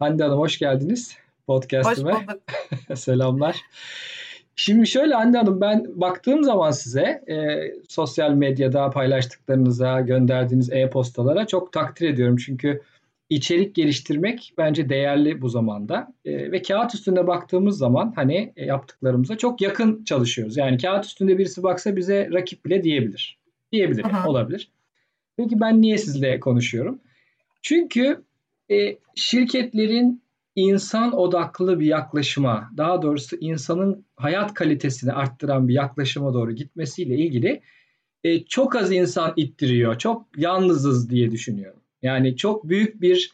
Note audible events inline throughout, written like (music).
Hande Hanım hoş geldiniz podcast'ime. Hoş bulduk. (laughs) Selamlar. Şimdi şöyle Hande Hanım ben baktığım zaman size e, sosyal medyada paylaştıklarınıza, gönderdiğiniz e-postalara çok takdir ediyorum. Çünkü içerik geliştirmek bence değerli bu zamanda. E, ve kağıt üstünde baktığımız zaman hani e, yaptıklarımıza çok yakın çalışıyoruz. Yani kağıt üstünde birisi baksa bize rakip bile diyebilir. Diyebilir, yani, olabilir. Peki ben niye sizle konuşuyorum? Çünkü e, şirketlerin insan odaklı bir yaklaşıma, daha doğrusu insanın hayat kalitesini arttıran bir yaklaşıma doğru gitmesiyle ilgili e, çok az insan ittiriyor. Çok yalnızız diye düşünüyorum. Yani çok büyük bir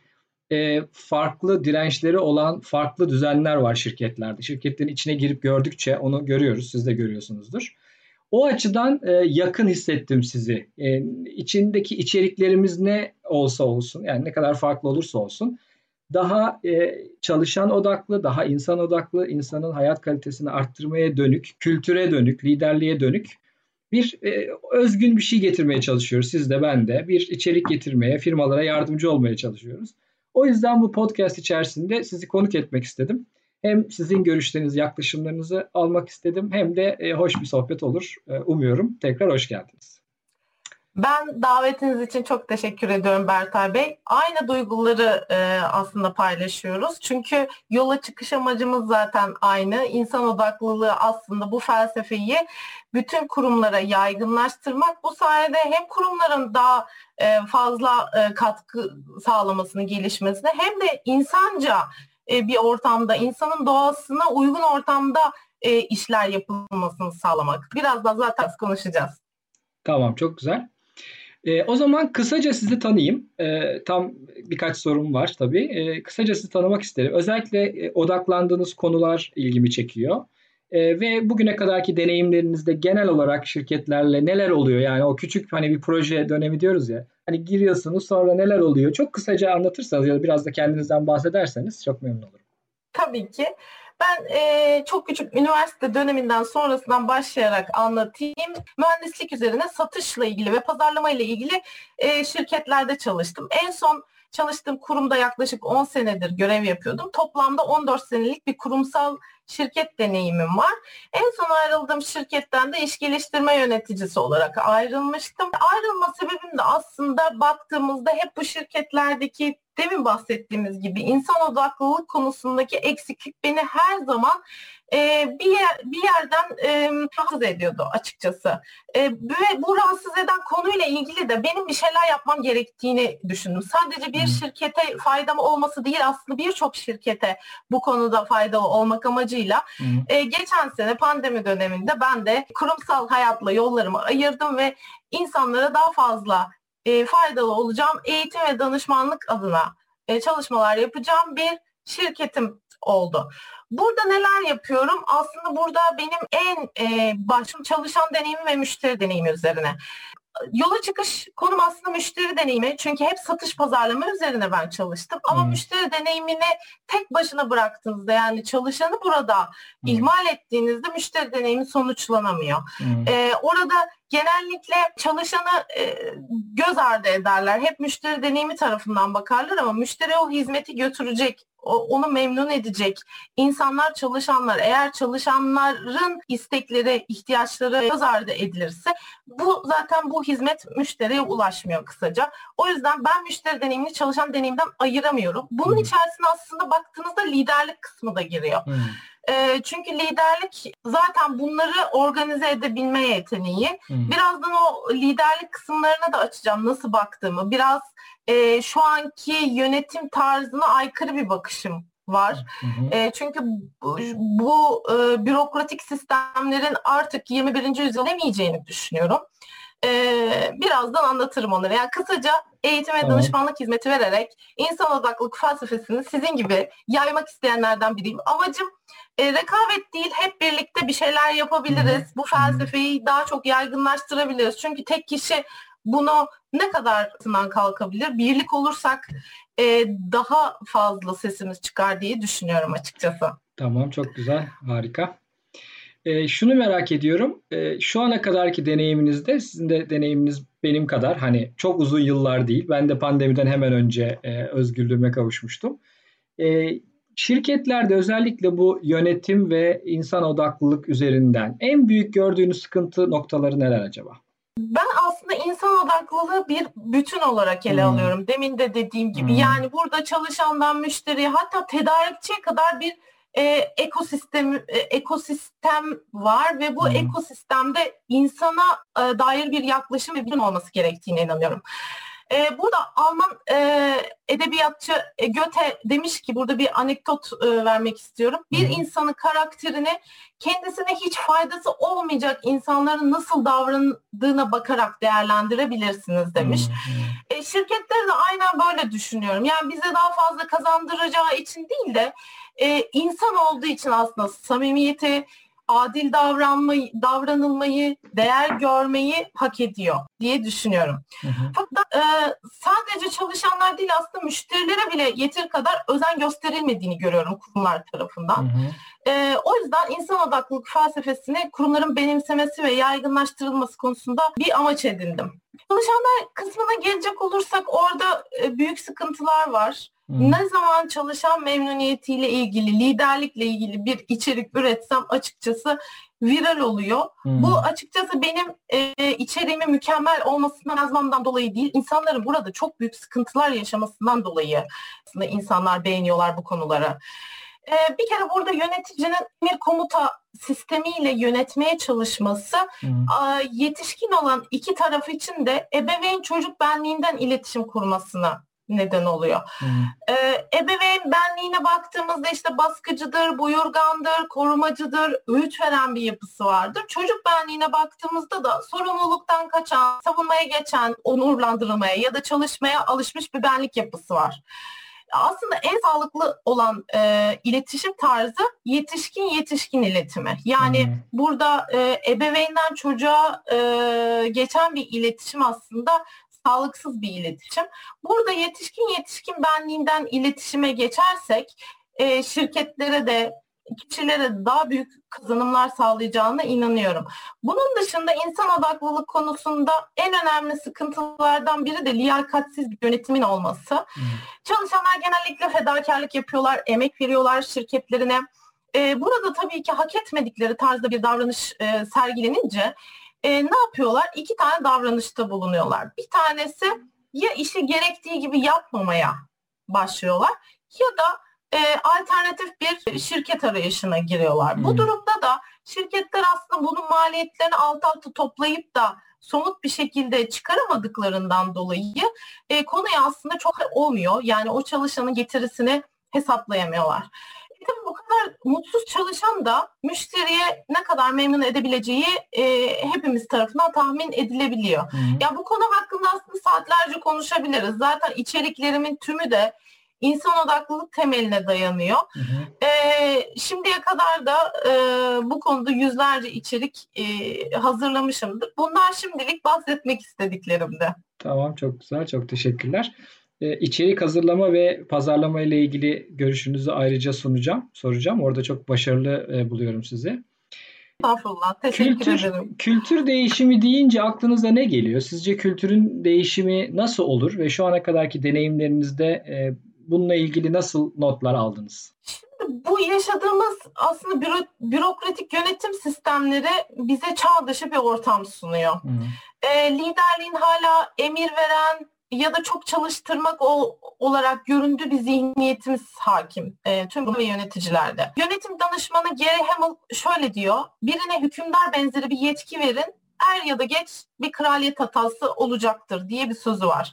e, farklı dirençleri olan farklı düzenler var şirketlerde. Şirketlerin içine girip gördükçe onu görüyoruz. Siz de görüyorsunuzdur. O açıdan e, yakın hissettim sizi. E, içindeki içeriklerimiz ne olsa olsun, yani ne kadar farklı olursa olsun, daha e, çalışan odaklı, daha insan odaklı, insanın hayat kalitesini arttırmaya dönük, kültüre dönük, liderliğe dönük bir e, özgün bir şey getirmeye çalışıyoruz. Siz de ben de bir içerik getirmeye, firmalara yardımcı olmaya çalışıyoruz. O yüzden bu podcast içerisinde sizi konuk etmek istedim. Hem sizin görüşlerinizi, yaklaşımlarınızı almak istedim hem de e, hoş bir sohbet olur. E, umuyorum. Tekrar hoş geldiniz. Ben davetiniz için çok teşekkür ediyorum Bertay Bey. Aynı duyguları e, aslında paylaşıyoruz. Çünkü yola çıkış amacımız zaten aynı. İnsan odaklılığı aslında bu felsefeyi bütün kurumlara yaygınlaştırmak. Bu sayede hem kurumların daha e, fazla e, katkı sağlamasını, gelişmesine hem de insanca e, bir ortamda, insanın doğasına uygun ortamda e, işler yapılmasını sağlamak. Biraz daha zaten konuşacağız. Tamam, çok güzel. E, o zaman kısaca sizi tanıyayım. E, tam birkaç sorum var tabii. E, kısaca sizi tanımak isterim. Özellikle e, odaklandığınız konular ilgimi çekiyor. E, ve bugüne kadarki deneyimlerinizde genel olarak şirketlerle neler oluyor? Yani o küçük hani bir proje dönemi diyoruz ya. Hani giriyorsunuz sonra neler oluyor? Çok kısaca anlatırsanız ya da biraz da kendinizden bahsederseniz çok memnun olurum. Tabii ki. Ben e, çok küçük üniversite döneminden sonrasından başlayarak anlatayım. Mühendislik üzerine satışla ilgili ve pazarlama ile ilgili e, şirketlerde çalıştım. En son çalıştığım kurumda yaklaşık 10 senedir görev yapıyordum. Toplamda 14 senelik bir kurumsal şirket deneyimim var. En son ayrıldığım şirketten de iş geliştirme yöneticisi olarak ayrılmıştım. Ayrılma sebebim de aslında baktığımızda hep bu şirketlerdeki demin bahsettiğimiz gibi insan odaklılık konusundaki eksiklik beni her zaman e, bir yer, bir yerden e, rahatsız ediyordu açıkçası. E, ve bu rahatsız eden konuyla ilgili de benim bir şeyler yapmam gerektiğini düşündüm. Sadece bir şirkete faydam olması değil aslında birçok şirkete bu konuda faydalı olmak amacıyla e, geçen sene pandemi döneminde ben de kurumsal hayatla yollarımı ayırdım ve insanlara daha fazla e, faydalı olacağım eğitim ve danışmanlık adına e, çalışmalar yapacağım bir şirketim oldu. Burada neler yapıyorum? Aslında burada benim en e, başım çalışan deneyimi ve müşteri deneyimi üzerine. Yola çıkış konum aslında müşteri deneyimi. Çünkü hep satış pazarlama üzerine ben çalıştım. Ama hmm. müşteri deneyimini tek başına bıraktığınızda yani çalışanı burada hmm. ihmal ettiğinizde müşteri deneyimi sonuçlanamıyor. Hmm. Ee, orada genellikle çalışanı e, göz ardı ederler. Hep müşteri deneyimi tarafından bakarlar ama müşteri o hizmeti götürecek onu memnun edecek insanlar çalışanlar eğer çalışanların istekleri ihtiyaçları göz ardı edilirse bu zaten bu hizmet müşteriye ulaşmıyor kısaca. O yüzden ben müşteri deneyimini çalışan deneyimden ayıramıyorum. Bunun hmm. içerisine aslında baktığınızda liderlik kısmı da giriyor. Hmm. E, çünkü liderlik zaten bunları organize edebilme yeteneği. Hı. Birazdan o liderlik kısımlarına da açacağım nasıl baktığımı. Biraz e, şu anki yönetim tarzına aykırı bir bakışım var. Hı hı. E, çünkü bu, bu e, bürokratik sistemlerin artık 21. yüzyıl demeyeceğini düşünüyorum. E, birazdan anlatırım onları. Yani kısaca eğitim ve danışmanlık hizmeti vererek insan odaklık felsefesini sizin gibi yaymak isteyenlerden biriyim. Amacım e, rekabet değil hep birlikte bir şeyler yapabiliriz. Bu felsefeyi daha çok yaygınlaştırabiliriz. Çünkü tek kişi bunu ne kadar kalkabilir? Birlik olursak e, daha fazla sesimiz çıkar diye düşünüyorum açıkçası. Tamam çok güzel harika. E, şunu merak ediyorum. E, şu ana kadarki deneyiminizde sizin de deneyiminiz benim kadar hani çok uzun yıllar değil. Ben de pandemiden hemen önce e, özgürlüğüme kavuşmuştum. E, şirketlerde özellikle bu yönetim ve insan odaklılık üzerinden en büyük gördüğünüz sıkıntı noktaları neler acaba? Ben aslında insan odaklılığı bir bütün olarak ele hmm. alıyorum. Demin de dediğim gibi. Hmm. Yani burada çalışandan müşteri hatta tedarikçiye kadar bir e, ekosistem e, ekosistem var ve bu hmm. ekosistemde insana e, dair bir yaklaşım ve bilim olması gerektiğine inanıyorum. E, burada Alman e, edebiyatçı e, Goethe demiş ki burada bir anekdot e, vermek istiyorum. Bir hmm. insanın karakterini kendisine hiç faydası olmayacak insanların nasıl davrandığına bakarak değerlendirebilirsiniz demiş. Hmm. E, şirketleri de aynen böyle düşünüyorum. Yani bize daha fazla kazandıracağı için değil de e, insan olduğu için aslında samimiyeti, adil davranmayı, davranılmayı, değer görmeyi hak ediyor diye düşünüyorum. Hı hı. Fakat e, sadece çalışanlar değil aslında müşterilere bile yeter kadar özen gösterilmediğini görüyorum kurumlar tarafından. Hı hı. E, o yüzden insan odaklılık felsefesini kurumların benimsemesi ve yaygınlaştırılması konusunda bir amaç edindim. Çalışanlar kısmına gelecek olursak orada e, büyük sıkıntılar var. Hmm. Ne zaman çalışan memnuniyetiyle ilgili, liderlikle ilgili bir içerik üretsem açıkçası viral oluyor. Hmm. Bu açıkçası benim e, içeriğimin mükemmel olmasından yazmamdan dolayı değil, insanların burada çok büyük sıkıntılar yaşamasından dolayı aslında insanlar beğeniyorlar bu konuları. E, bir kere burada yöneticinin bir komuta sistemiyle yönetmeye çalışması hmm. a, yetişkin olan iki taraf için de ebeveyn çocuk benliğinden iletişim kurmasına neden oluyor. Ee, ebeveyn benliğine baktığımızda işte baskıcıdır, buyurgandır, korumacıdır, öğüt veren bir yapısı vardır. Çocuk benliğine baktığımızda da sorumluluktan kaçan, savunmaya geçen, onurlandırılmaya ya da çalışmaya alışmış bir benlik yapısı var. Aslında en sağlıklı olan e, iletişim tarzı yetişkin yetişkin iletimi. Yani hmm. burada e, ebeveynden çocuğa e, geçen bir iletişim aslında sağlıksız bir iletişim. Burada yetişkin yetişkin benliğinden iletişime geçersek e, şirketlere de kişilere daha büyük kazanımlar sağlayacağına inanıyorum. Bunun dışında insan odaklılık konusunda en önemli sıkıntılardan biri de liyakatsiz bir yönetimin olması. Hmm. Çalışanlar genellikle fedakarlık yapıyorlar, emek veriyorlar şirketlerine. Ee, burada tabii ki hak etmedikleri tarzda bir davranış e, sergilenince e, ne yapıyorlar? İki tane davranışta bulunuyorlar. Bir tanesi ya işi gerektiği gibi yapmamaya başlıyorlar ya da e, alternatif bir şirket arayışına giriyorlar. Hmm. Bu durumda da şirketler aslında bunun maliyetlerini alt alta toplayıp da somut bir şekilde çıkaramadıklarından dolayı e, konuya aslında çok olmuyor. Yani o çalışanın getirisini hesaplayamıyorlar tabii bu kadar mutsuz çalışan da müşteriye ne kadar memnun edebileceği e, hepimiz tarafından tahmin edilebiliyor. Hı hı. Ya bu konu hakkında aslında saatlerce konuşabiliriz. Zaten içeriklerimin tümü de insan odaklılık temeline dayanıyor. Hı hı. E, şimdiye kadar da e, bu konuda yüzlerce içerik e, hazırlamışımdır. Bunlar şimdilik bahsetmek istediklerimde. Tamam çok güzel çok teşekkürler. E, içerik hazırlama ve pazarlama ile ilgili görüşünüzü ayrıca sunacağım, soracağım. Orada çok başarılı e, buluyorum sizi. Estağfurullah. Teşekkür kültür, ederim. Kültür değişimi deyince aklınıza ne geliyor? Sizce kültürün değişimi nasıl olur ve şu ana kadarki deneyimlerinizde e, bununla ilgili nasıl notlar aldınız? Şimdi bu yaşadığımız aslında büro, bürokratik yönetim sistemleri bize çağ dışı bir ortam sunuyor. E, liderliğin hala emir veren, ya da çok çalıştırmak o, olarak göründüğü bir zihniyetimiz hakim e, tüm ve yöneticilerde. Yönetim danışmanı Gary Hamel şöyle diyor, birine hükümdar benzeri bir yetki verin, er ya da geç bir kraliyet hatası olacaktır diye bir sözü var.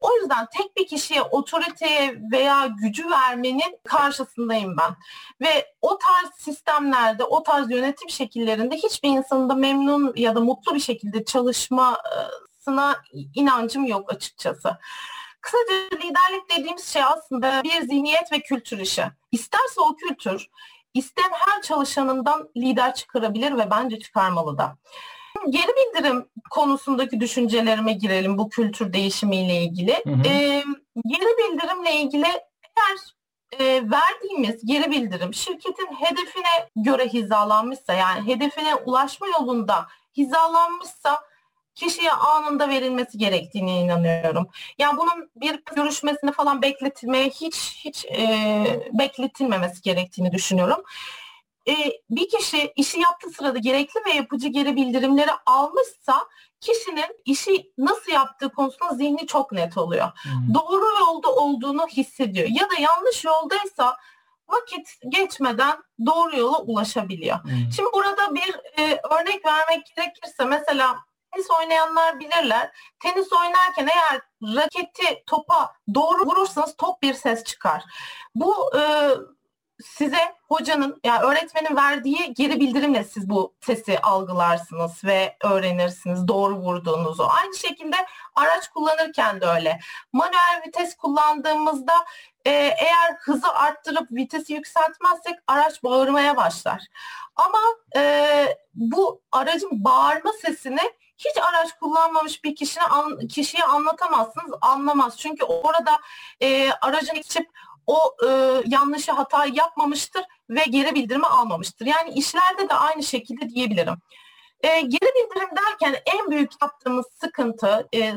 O yüzden tek bir kişiye otoriteye veya gücü vermenin karşısındayım ben. Ve o tarz sistemlerde, o tarz yönetim şekillerinde hiçbir insanın da memnun ya da mutlu bir şekilde çalışma e, olmasına inancım yok açıkçası. Kısaca liderlik dediğimiz şey aslında bir zihniyet ve kültür işi. İsterse o kültür isteyen her çalışanından lider çıkarabilir ve bence çıkarmalı da. Geri bildirim konusundaki düşüncelerime girelim bu kültür değişimiyle ilgili. Hı hı. E, geri bildirimle ilgili eğer e, verdiğimiz geri bildirim şirketin hedefine göre hizalanmışsa yani hedefine ulaşma yolunda hizalanmışsa kişiye anında verilmesi gerektiğine inanıyorum. Yani bunun bir görüşmesini falan bekletilmeye hiç hiç e, bekletilmemesi gerektiğini düşünüyorum. E, bir kişi işi yaptığı sırada gerekli ve yapıcı geri bildirimleri almışsa kişinin işi nasıl yaptığı konusunda zihni çok net oluyor. Hmm. Doğru yolda olduğunu hissediyor. Ya da yanlış yoldaysa vakit geçmeden doğru yola ulaşabiliyor. Hmm. Şimdi burada bir e, örnek vermek gerekirse mesela tenis oynayanlar bilirler. Tenis oynarken eğer raketi topa doğru vurursanız top bir ses çıkar. Bu e, size hocanın yani öğretmenin verdiği geri bildirimle siz bu sesi algılarsınız ve öğrenirsiniz doğru vurduğunuzu. Aynı şekilde araç kullanırken de öyle. Manuel vites kullandığımızda e, eğer hızı arttırıp vitesi yükseltmezsek araç bağırmaya başlar. Ama e, bu aracın bağırma sesini hiç araç kullanmamış bir kişine an, kişiye anlatamazsınız, anlamaz. Çünkü orada e, aracın geçip o e, yanlışı hata yapmamıştır ve geri bildirimi almamıştır. Yani işlerde de aynı şekilde diyebilirim. E, geri bildirim derken en büyük yaptığımız sıkıntı, e,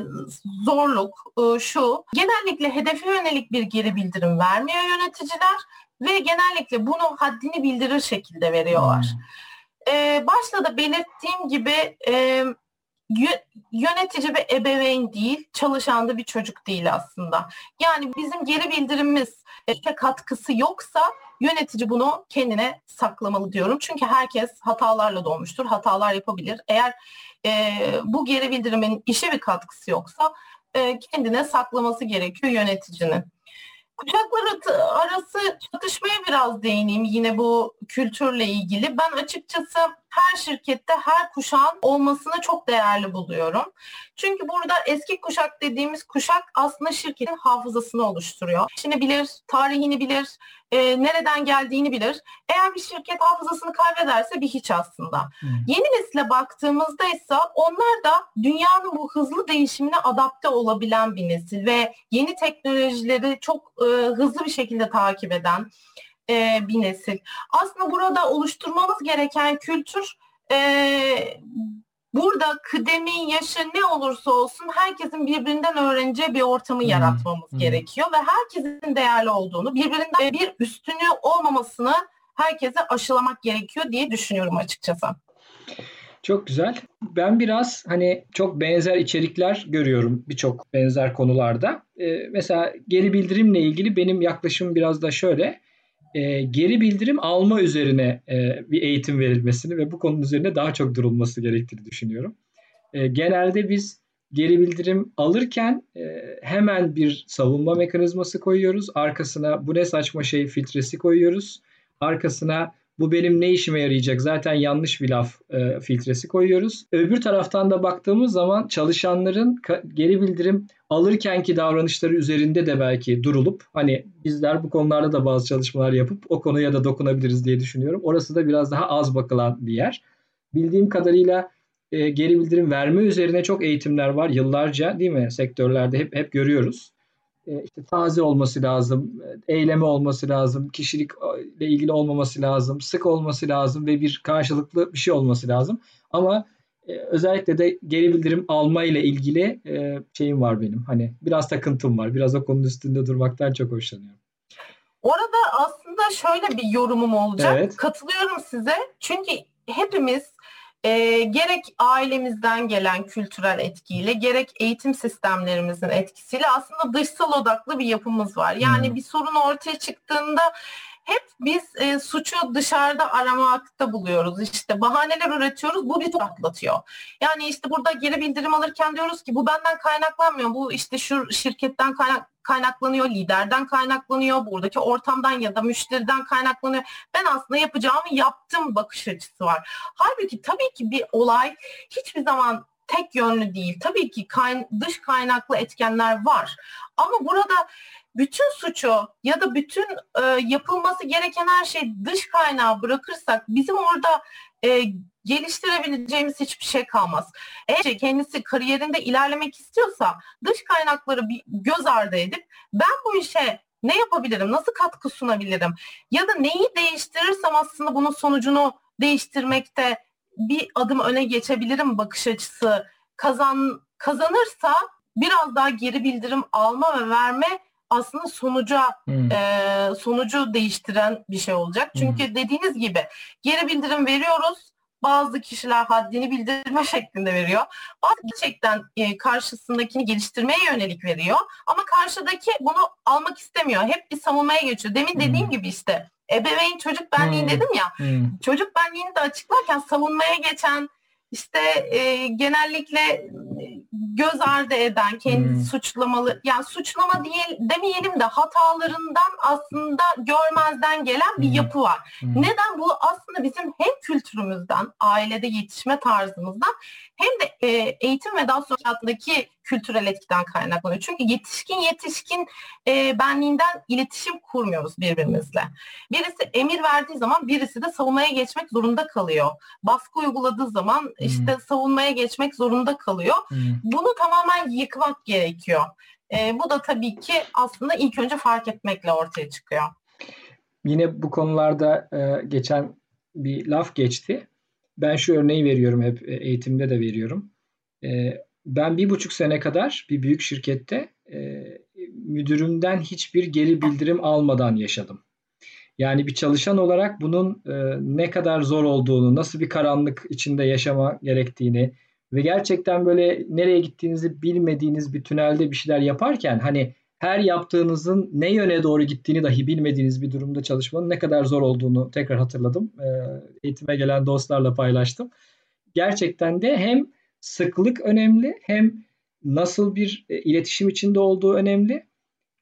zorluk e, şu. Genellikle hedefe yönelik bir geri bildirim vermiyor yöneticiler ve genellikle bunu haddini bildirir şekilde veriyorlar. Hmm. E, başta da belirttiğim gibi e, yönetici ve ebeveyn değil, çalışan da bir çocuk değil aslında. Yani bizim geri bildirimimiz e, katkısı yoksa yönetici bunu kendine saklamalı diyorum. Çünkü herkes hatalarla doğmuştur, hatalar yapabilir. Eğer e, bu geri bildirimin işe bir katkısı yoksa e, kendine saklaması gerekiyor yöneticinin. Kuşaklar arası çatışmaya biraz değineyim yine bu kültürle ilgili. Ben açıkçası her şirkette her kuşağın olmasını çok değerli buluyorum. Çünkü burada eski kuşak dediğimiz kuşak aslında şirketin hafızasını oluşturuyor. İşini bilir, tarihini bilir, e, nereden geldiğini bilir. Eğer bir şirket hafızasını kaybederse bir hiç aslında. Hmm. Yeni nesile baktığımızda ise onlar da dünyanın bu hızlı değişimine adapte olabilen bir nesil ve yeni teknolojileri çok e, hızlı bir şekilde takip eden e, bir nesil. Aslında burada oluşturmamız gereken kültür e, burada kıdemi, yaşı ne olursa olsun herkesin birbirinden öğreneceği bir ortamı hmm. yaratmamız hmm. gerekiyor ve herkesin değerli olduğunu, birbirinden bir üstünü olmamasını herkese aşılamak gerekiyor diye düşünüyorum açıkçası. Çok güzel. Ben biraz hani çok benzer içerikler görüyorum birçok benzer konularda. Ee, mesela geri bildirimle ilgili benim yaklaşımım biraz da şöyle e, geri bildirim alma üzerine e, bir eğitim verilmesini ve bu konunun üzerine daha çok durulması gerektiğini düşünüyorum. E, genelde biz geri bildirim alırken e, hemen bir savunma mekanizması koyuyoruz. Arkasına bu ne saçma şey filtresi koyuyoruz. Arkasına bu benim ne işime yarayacak zaten yanlış bir laf e, filtresi koyuyoruz. Öbür taraftan da baktığımız zaman çalışanların geri bildirim alırkenki davranışları üzerinde de belki durulup hani bizler bu konularda da bazı çalışmalar yapıp o konuya da dokunabiliriz diye düşünüyorum. Orası da biraz daha az bakılan bir yer. Bildiğim kadarıyla e, geri bildirim verme üzerine çok eğitimler var yıllarca değil mi sektörlerde hep hep görüyoruz. E, işte taze olması lazım, eyleme olması lazım, kişilikle ilgili olmaması lazım, sık olması lazım ve bir karşılıklı bir şey olması lazım. Ama e, özellikle de geri bildirim alma ile ilgili e, şeyim var benim. Hani biraz takıntım var. Biraz o konunun üstünde durmaktan çok hoşlanıyorum. Orada aslında şöyle bir yorumum olacak. Evet. Katılıyorum size. Çünkü hepimiz e, gerek ailemizden gelen kültürel etkiyle gerek eğitim sistemlerimizin etkisiyle aslında dışsal odaklı bir yapımız var. Yani hmm. bir sorun ortaya çıktığında hep biz e, suçu dışarıda aramakta buluyoruz. İşte bahaneler üretiyoruz. Bu bizi atlatıyor. Yani işte burada geri bildirim alırken diyoruz ki bu benden kaynaklanmıyor. Bu işte şu şirketten kaynak kaynaklanıyor, liderden kaynaklanıyor, buradaki ortamdan ya da müşteriden kaynaklanıyor. Ben aslında yapacağımı yaptım bakış açısı var. Halbuki tabii ki bir olay hiçbir zaman tek yönlü değil. Tabii ki kayn dış kaynaklı etkenler var. Ama burada bütün suçu ya da bütün e, yapılması gereken her şey dış kaynağı bırakırsak bizim orada e, geliştirebileceğimiz hiçbir şey kalmaz. Eğer kendisi kariyerinde ilerlemek istiyorsa dış kaynakları bir göz ardı edip ben bu işe ne yapabilirim, nasıl katkı sunabilirim ya da neyi değiştirirsem aslında bunun sonucunu değiştirmekte bir adım öne geçebilirim bakış açısı kazan kazanırsa biraz daha geri bildirim alma ve verme aslında sonuca hmm. e, sonucu değiştiren bir şey olacak. Çünkü hmm. dediğiniz gibi geri bildirim veriyoruz. Bazı kişiler haddini bildirme (laughs) şeklinde veriyor. Bazı gerçekten e, karşısındakini geliştirmeye yönelik veriyor. Ama karşıdaki bunu almak istemiyor. Hep bir savunmaya geçiyor. Demin hmm. dediğim gibi işte ebeveyn çocuk benliği hmm. dedim ya. Hmm. Çocuk benliğini de açıklarken savunmaya geçen işte e, genellikle göz ardı eden, kendi hmm. suçlamalı, yani suçlama değil demeyelim de hatalarından aslında görmezden gelen bir hmm. yapı var. Hmm. Neden? Bu aslında bizim hem kültürümüzden, ailede yetişme tarzımızdan hem de e, eğitim ve daha sonra hayatındaki kültürel etkiden kaynaklanıyor. Çünkü yetişkin yetişkin e, benliğinden iletişim kurmuyoruz birbirimizle. Birisi emir verdiği zaman birisi de savunmaya geçmek zorunda kalıyor. Baskı uyguladığı zaman hmm. işte savunmaya geçmek zorunda kalıyor. Hmm. Bunu tamamen yıkmak gerekiyor. E, bu da tabii ki aslında ilk önce fark etmekle ortaya çıkıyor. Yine bu konularda e, geçen bir laf geçti. Ben şu örneği veriyorum hep e, eğitimde de veriyorum. E, ben bir buçuk sene kadar bir büyük şirkette e, müdürümden hiçbir geri bildirim almadan yaşadım. Yani bir çalışan olarak bunun ne kadar zor olduğunu, nasıl bir karanlık içinde yaşama gerektiğini ve gerçekten böyle nereye gittiğinizi bilmediğiniz bir tünelde bir şeyler yaparken hani her yaptığınızın ne yöne doğru gittiğini dahi bilmediğiniz bir durumda çalışmanın ne kadar zor olduğunu tekrar hatırladım. E, eğitime gelen dostlarla paylaştım. Gerçekten de hem sıklık önemli hem nasıl bir e, iletişim içinde olduğu önemli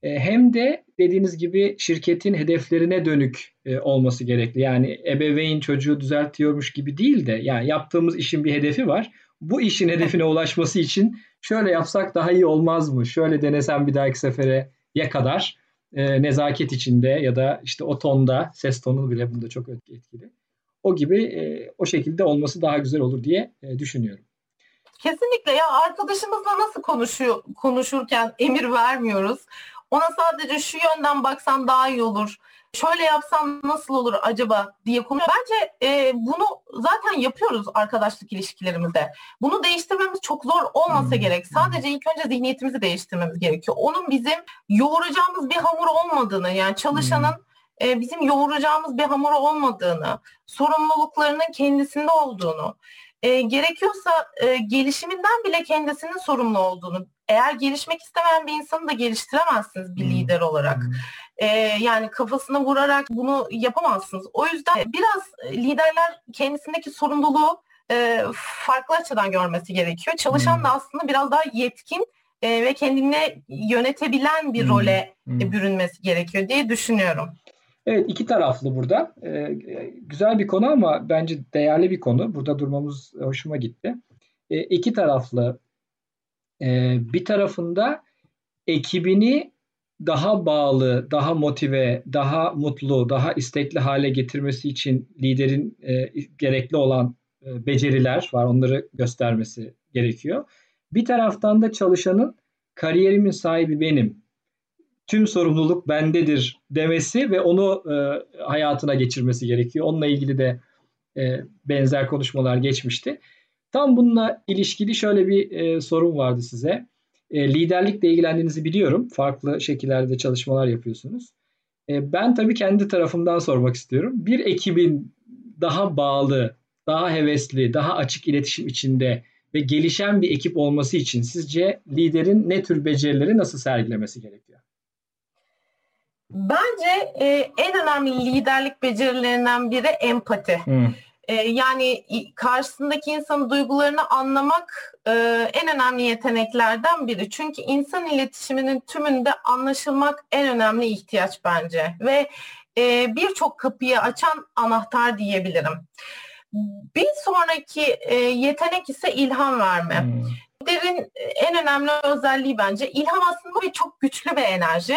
e, hem de dediğiniz gibi şirketin hedeflerine dönük e, olması gerekli. Yani ebeveyn çocuğu düzeltiyormuş gibi değil de yani yaptığımız işin bir hedefi var. Bu işin hedefine ulaşması için şöyle yapsak daha iyi olmaz mı? Şöyle denesem bir dahaki sefere ya kadar e, nezaket içinde ya da işte o tonda ses tonu bile bunda çok etkili. O gibi e, o şekilde olması daha güzel olur diye e, düşünüyorum. Kesinlikle ya arkadaşımızla nasıl konuşuyor konuşurken emir vermiyoruz. Ona sadece şu yönden baksan daha iyi olur. Şöyle yapsam nasıl olur acaba diye konu. Bence e, bunu zaten yapıyoruz arkadaşlık ilişkilerimizde. Bunu değiştirmemiz çok zor olmasa hmm. gerek. Sadece ilk önce zihniyetimizi değiştirmemiz gerekiyor. Onun bizim yoğuracağımız bir hamur olmadığını yani çalışanın hmm. e, bizim yoğuracağımız bir hamur olmadığını, sorumluluklarının kendisinde olduğunu, e, gerekiyorsa e, gelişiminden bile kendisinin sorumlu olduğunu, eğer gelişmek istemeyen bir insanı da geliştiremezsiniz bir hmm. lider olarak. Hmm. Ee, yani kafasına vurarak bunu yapamazsınız. O yüzden biraz liderler kendisindeki sorumluluğu e, farklı açıdan görmesi gerekiyor. Çalışan hmm. da aslında biraz daha yetkin e, ve kendini yönetebilen bir role hmm. bürünmesi gerekiyor diye düşünüyorum. Evet iki taraflı burada. Ee, güzel bir konu ama bence değerli bir konu. Burada durmamız hoşuma gitti. Ee, iki taraflı e, bir tarafında ekibini daha bağlı, daha motive, daha mutlu, daha istekli hale getirmesi için liderin e, gerekli olan e, beceriler var. Onları göstermesi gerekiyor. Bir taraftan da çalışanın kariyerimin sahibi benim. Tüm sorumluluk bendedir demesi ve onu e, hayatına geçirmesi gerekiyor. Onunla ilgili de e, benzer konuşmalar geçmişti. Tam bununla ilişkili şöyle bir e, sorun vardı size. E, liderlikle ilgilendiğinizi biliyorum. Farklı şekillerde çalışmalar yapıyorsunuz. E, ben tabii kendi tarafımdan sormak istiyorum. Bir ekibin daha bağlı, daha hevesli, daha açık iletişim içinde ve gelişen bir ekip olması için sizce liderin ne tür becerileri nasıl sergilemesi gerekiyor? Bence e, en önemli liderlik becerilerinden biri empati. Hmm. Ee, yani karşısındaki insanın duygularını anlamak e, en önemli yeteneklerden biri. Çünkü insan iletişiminin tümünde anlaşılmak en önemli ihtiyaç bence. Ve e, birçok kapıyı açan anahtar diyebilirim. Bir sonraki e, yetenek ise ilham verme. Hmm. Liderin en önemli özelliği bence ilham aslında bir çok güçlü bir enerji.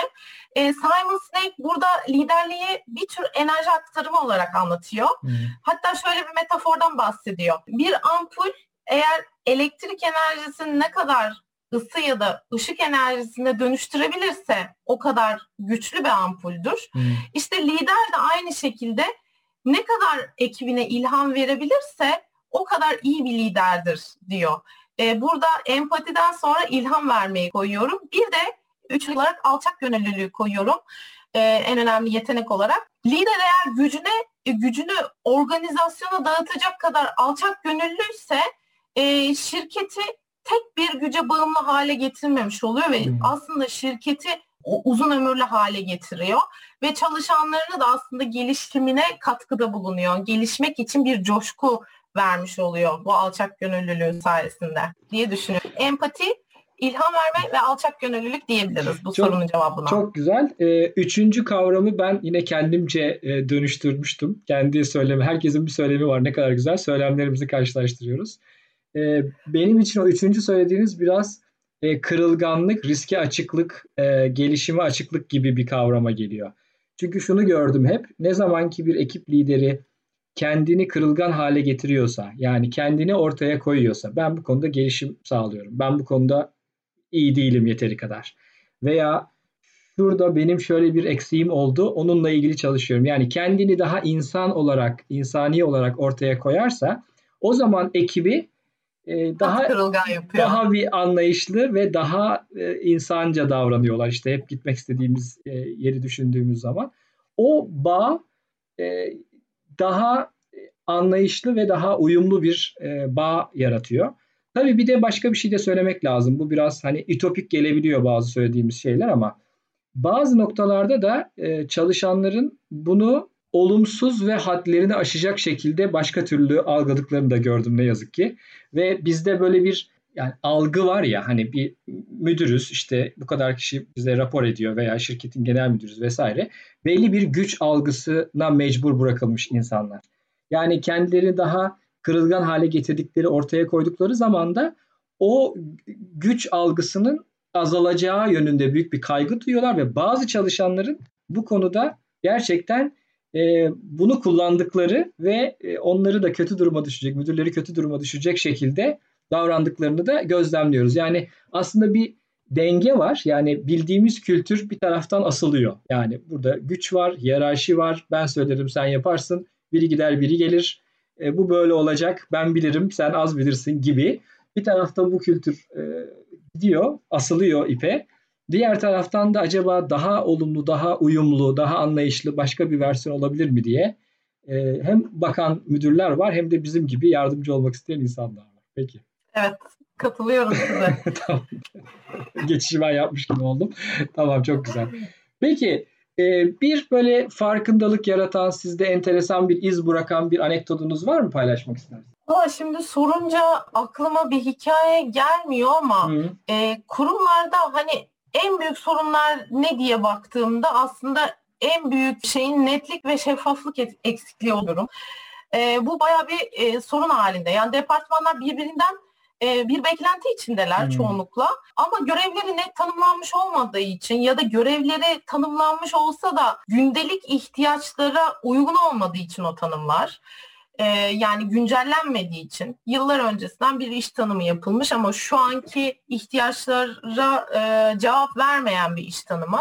E, Simon Sinek burada liderliği bir tür enerji aktarımı olarak anlatıyor. Hmm. Hatta şöyle bir metafordan bahsediyor. Bir ampul eğer elektrik enerjisini ne kadar ısı ya da ışık enerjisine dönüştürebilirse o kadar güçlü bir ampuldür. Hmm. İşte lider de aynı şekilde ne kadar ekibine ilham verebilirse o kadar iyi bir liderdir diyor. E, burada empatiden sonra ilham vermeyi koyuyorum. Bir de üç olarak alçak gönüllülüğü koyuyorum. E, en önemli yetenek olarak. Lider eğer gücüne gücünü organizasyona dağıtacak kadar alçak gönüllüyse e, şirketi tek bir güce bağımlı hale getirmemiş oluyor ve hmm. aslında şirketi uzun ömürlü hale getiriyor ve çalışanlarını da aslında gelişimine katkıda bulunuyor. Gelişmek için bir coşku vermiş oluyor bu alçak gönüllülüğü sayesinde diye düşünüyorum. Empati, ilham verme ve alçak gönüllülük diyebiliriz bu çok, sorunun cevabına. Çok güzel. Ee, üçüncü kavramı ben yine kendimce e, dönüştürmüştüm. Kendi söylemi, herkesin bir söylemi var ne kadar güzel. Söylemlerimizi karşılaştırıyoruz. Ee, benim için o üçüncü söylediğiniz biraz e, kırılganlık, riske açıklık, e, gelişime açıklık gibi bir kavrama geliyor. Çünkü şunu gördüm hep, ne zamanki bir ekip lideri kendini kırılgan hale getiriyorsa, yani kendini ortaya koyuyorsa, ben bu konuda gelişim sağlıyorum, ben bu konuda iyi değilim yeteri kadar. Veya şurada benim şöyle bir eksiğim oldu, onunla ilgili çalışıyorum. Yani kendini daha insan olarak, insani olarak ortaya koyarsa, o zaman ekibi e, daha daha bir anlayışlı ve daha e, insanca davranıyorlar. İşte hep gitmek istediğimiz e, yeri düşündüğümüz zaman o bağ e, daha anlayışlı ve daha uyumlu bir e, bağ yaratıyor. Tabii bir de başka bir şey de söylemek lazım. Bu biraz hani ütopik gelebiliyor bazı söylediğimiz şeyler ama bazı noktalarda da e, çalışanların bunu olumsuz ve hadlerini aşacak şekilde başka türlü algıladıklarını da gördüm ne yazık ki. Ve bizde böyle bir yani algı var ya hani bir müdürüz işte bu kadar kişi bize rapor ediyor veya şirketin genel müdürüz vesaire. Belli bir güç algısına mecbur bırakılmış insanlar. Yani kendileri daha kırılgan hale getirdikleri ortaya koydukları zaman da o güç algısının azalacağı yönünde büyük bir kaygı duyuyorlar ve bazı çalışanların bu konuda gerçekten e, bunu kullandıkları ve e, onları da kötü duruma düşecek, müdürleri kötü duruma düşecek şekilde davrandıklarını da gözlemliyoruz. Yani aslında bir denge var. Yani bildiğimiz kültür bir taraftan asılıyor. Yani burada güç var, hiyerarşi var. Ben söylerim sen yaparsın. Biri gider biri gelir. E, bu böyle olacak. Ben bilirim sen az bilirsin gibi. Bir tarafta bu kültür e, gidiyor, asılıyor ipe. Diğer taraftan da acaba daha olumlu, daha uyumlu, daha anlayışlı başka bir versiyon olabilir mi diye e, hem bakan müdürler var hem de bizim gibi yardımcı olmak isteyen insanlar var. Peki. Evet, katılıyorum size. (laughs) tamam. Geçişi ben yapmış gibi oldum. tamam, çok güzel. Peki, bir böyle farkındalık yaratan, sizde enteresan bir iz bırakan bir anekdotunuz var mı paylaşmak istersiniz? Ama şimdi sorunca aklıma bir hikaye gelmiyor ama e, kurumlarda hani en büyük sorunlar ne diye baktığımda aslında en büyük şeyin netlik ve şeffaflık eksikliği oluyorum. E, bu baya bir e, sorun halinde. Yani departmanlar birbirinden e, bir beklenti içindeler hmm. çoğunlukla. Ama görevleri net tanımlanmış olmadığı için ya da görevleri tanımlanmış olsa da gündelik ihtiyaçlara uygun olmadığı için o tanımlar e, yani güncellenmediği için yıllar öncesinden bir iş tanımı yapılmış ama şu anki ihtiyaçlara e, cevap vermeyen bir iş tanımı.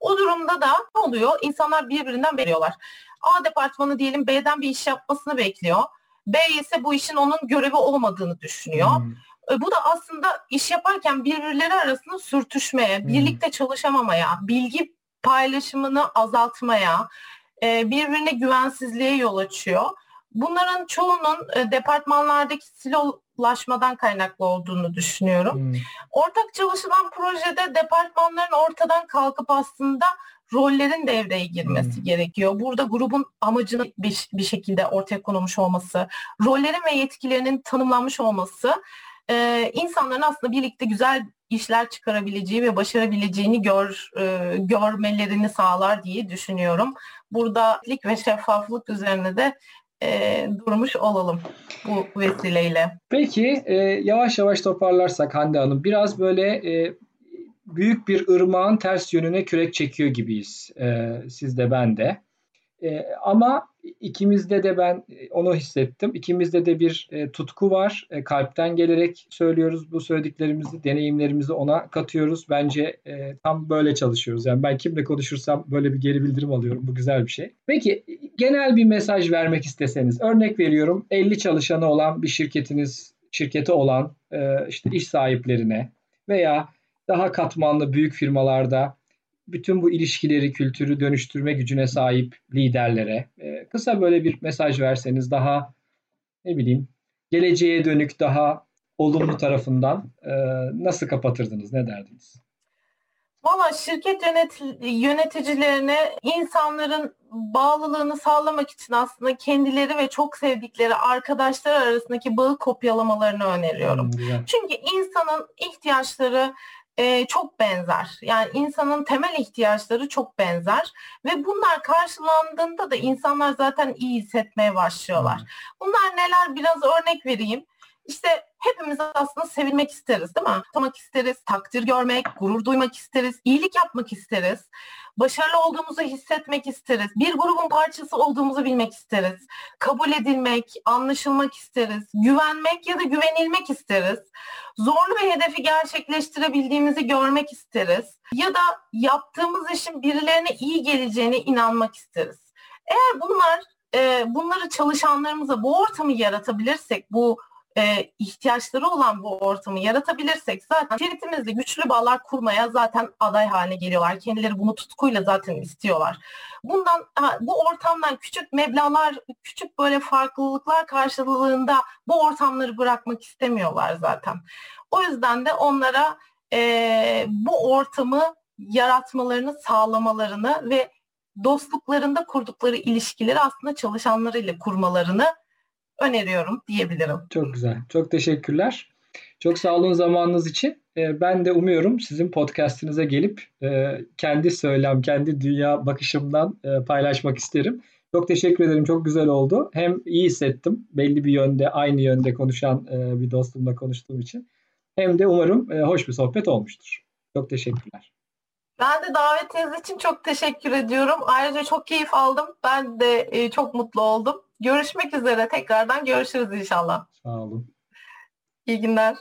O durumda da ne oluyor? İnsanlar birbirinden veriyorlar. A departmanı diyelim B'den bir iş yapmasını bekliyor. B ise bu işin onun görevi olmadığını düşünüyor. Hmm. E, bu da aslında iş yaparken birbirleri arasında sürtüşmeye, hmm. birlikte çalışamamaya, bilgi paylaşımını azaltmaya, e, birbirine güvensizliğe yol açıyor. Bunların çoğunun e, departmanlardaki silolaşmadan kaynaklı olduğunu düşünüyorum. Hmm. Ortak çalışılan projede departmanların ortadan kalkıp aslında rollerin devreye girmesi hmm. gerekiyor. Burada grubun amacının bir, bir şekilde ortaya konulmuş olması, rollerin ve yetkilerinin tanımlanmış olması e, insanların aslında birlikte güzel işler çıkarabileceği ve başarabileceğini gör e, görmelerini sağlar diye düşünüyorum. Burada lik ve şeffaflık üzerine de e, durmuş olalım bu vesileyle. Peki e, yavaş yavaş toparlarsak Hande Hanım biraz böyle e, büyük bir ırmağın ters yönüne kürek çekiyor gibiyiz. E, siz de ben de. E, ama ikimizde de ben e, onu hissettim. İkimizde de bir e, tutku var. E, kalpten gelerek söylüyoruz bu söylediklerimizi, deneyimlerimizi ona katıyoruz. Bence e, tam böyle çalışıyoruz. Yani ben kimle konuşursam böyle bir geri bildirim alıyorum. Bu güzel bir şey. Peki genel bir mesaj vermek isteseniz. Örnek veriyorum 50 çalışanı olan bir şirketiniz şirketi olan e, işte iş sahiplerine veya daha katmanlı büyük firmalarda bütün bu ilişkileri, kültürü dönüştürme gücüne sahip liderlere e, kısa böyle bir mesaj verseniz daha ne bileyim geleceğe dönük daha olumlu tarafından e, nasıl kapatırdınız, ne derdiniz? Valla şirket yönet yöneticilerine insanların bağlılığını sağlamak için aslında kendileri ve çok sevdikleri arkadaşlar arasındaki bağı kopyalamalarını öneriyorum. Hmm, Çünkü insanın ihtiyaçları e, çok benzer. Yani insanın temel ihtiyaçları çok benzer ve bunlar karşılandığında da insanlar zaten iyi hissetmeye başlıyorlar. Hmm. Bunlar neler biraz örnek vereyim. İşte hepimiz aslında sevilmek isteriz değil mi? Tanımak isteriz, takdir görmek, gurur duymak isteriz, iyilik yapmak isteriz. Başarılı olduğumuzu hissetmek isteriz. Bir grubun parçası olduğumuzu bilmek isteriz. Kabul edilmek, anlaşılmak isteriz. Güvenmek ya da güvenilmek isteriz. Zorlu bir hedefi gerçekleştirebildiğimizi görmek isteriz. Ya da yaptığımız işin birilerine iyi geleceğine inanmak isteriz. Eğer bunlar e, bunları çalışanlarımıza bu ortamı yaratabilirsek, bu e, ihtiyaçları olan bu ortamı yaratabilirsek zaten şeritimizle güçlü bağlar kurmaya zaten aday haline geliyorlar. Kendileri bunu tutkuyla zaten istiyorlar. Bundan bu ortamdan küçük meblalar, küçük böyle farklılıklar karşılığında bu ortamları bırakmak istemiyorlar zaten. O yüzden de onlara e, bu ortamı yaratmalarını, sağlamalarını ve dostluklarında kurdukları ilişkileri aslında çalışanlarıyla kurmalarını öneriyorum diyebilirim. Çok güzel. Çok teşekkürler. Çok sağ olun zamanınız için. Ee, ben de umuyorum sizin podcastinize gelip e, kendi söylem, kendi dünya bakışımdan e, paylaşmak isterim. Çok teşekkür ederim. Çok güzel oldu. Hem iyi hissettim. Belli bir yönde, aynı yönde konuşan e, bir dostumla konuştuğum için. Hem de umarım hoş bir sohbet olmuştur. Çok teşekkürler. Ben de davetiniz için çok teşekkür ediyorum. Ayrıca çok keyif aldım. Ben de çok mutlu oldum. Görüşmek üzere. Tekrardan görüşürüz inşallah. Sağ olun. İyi günler.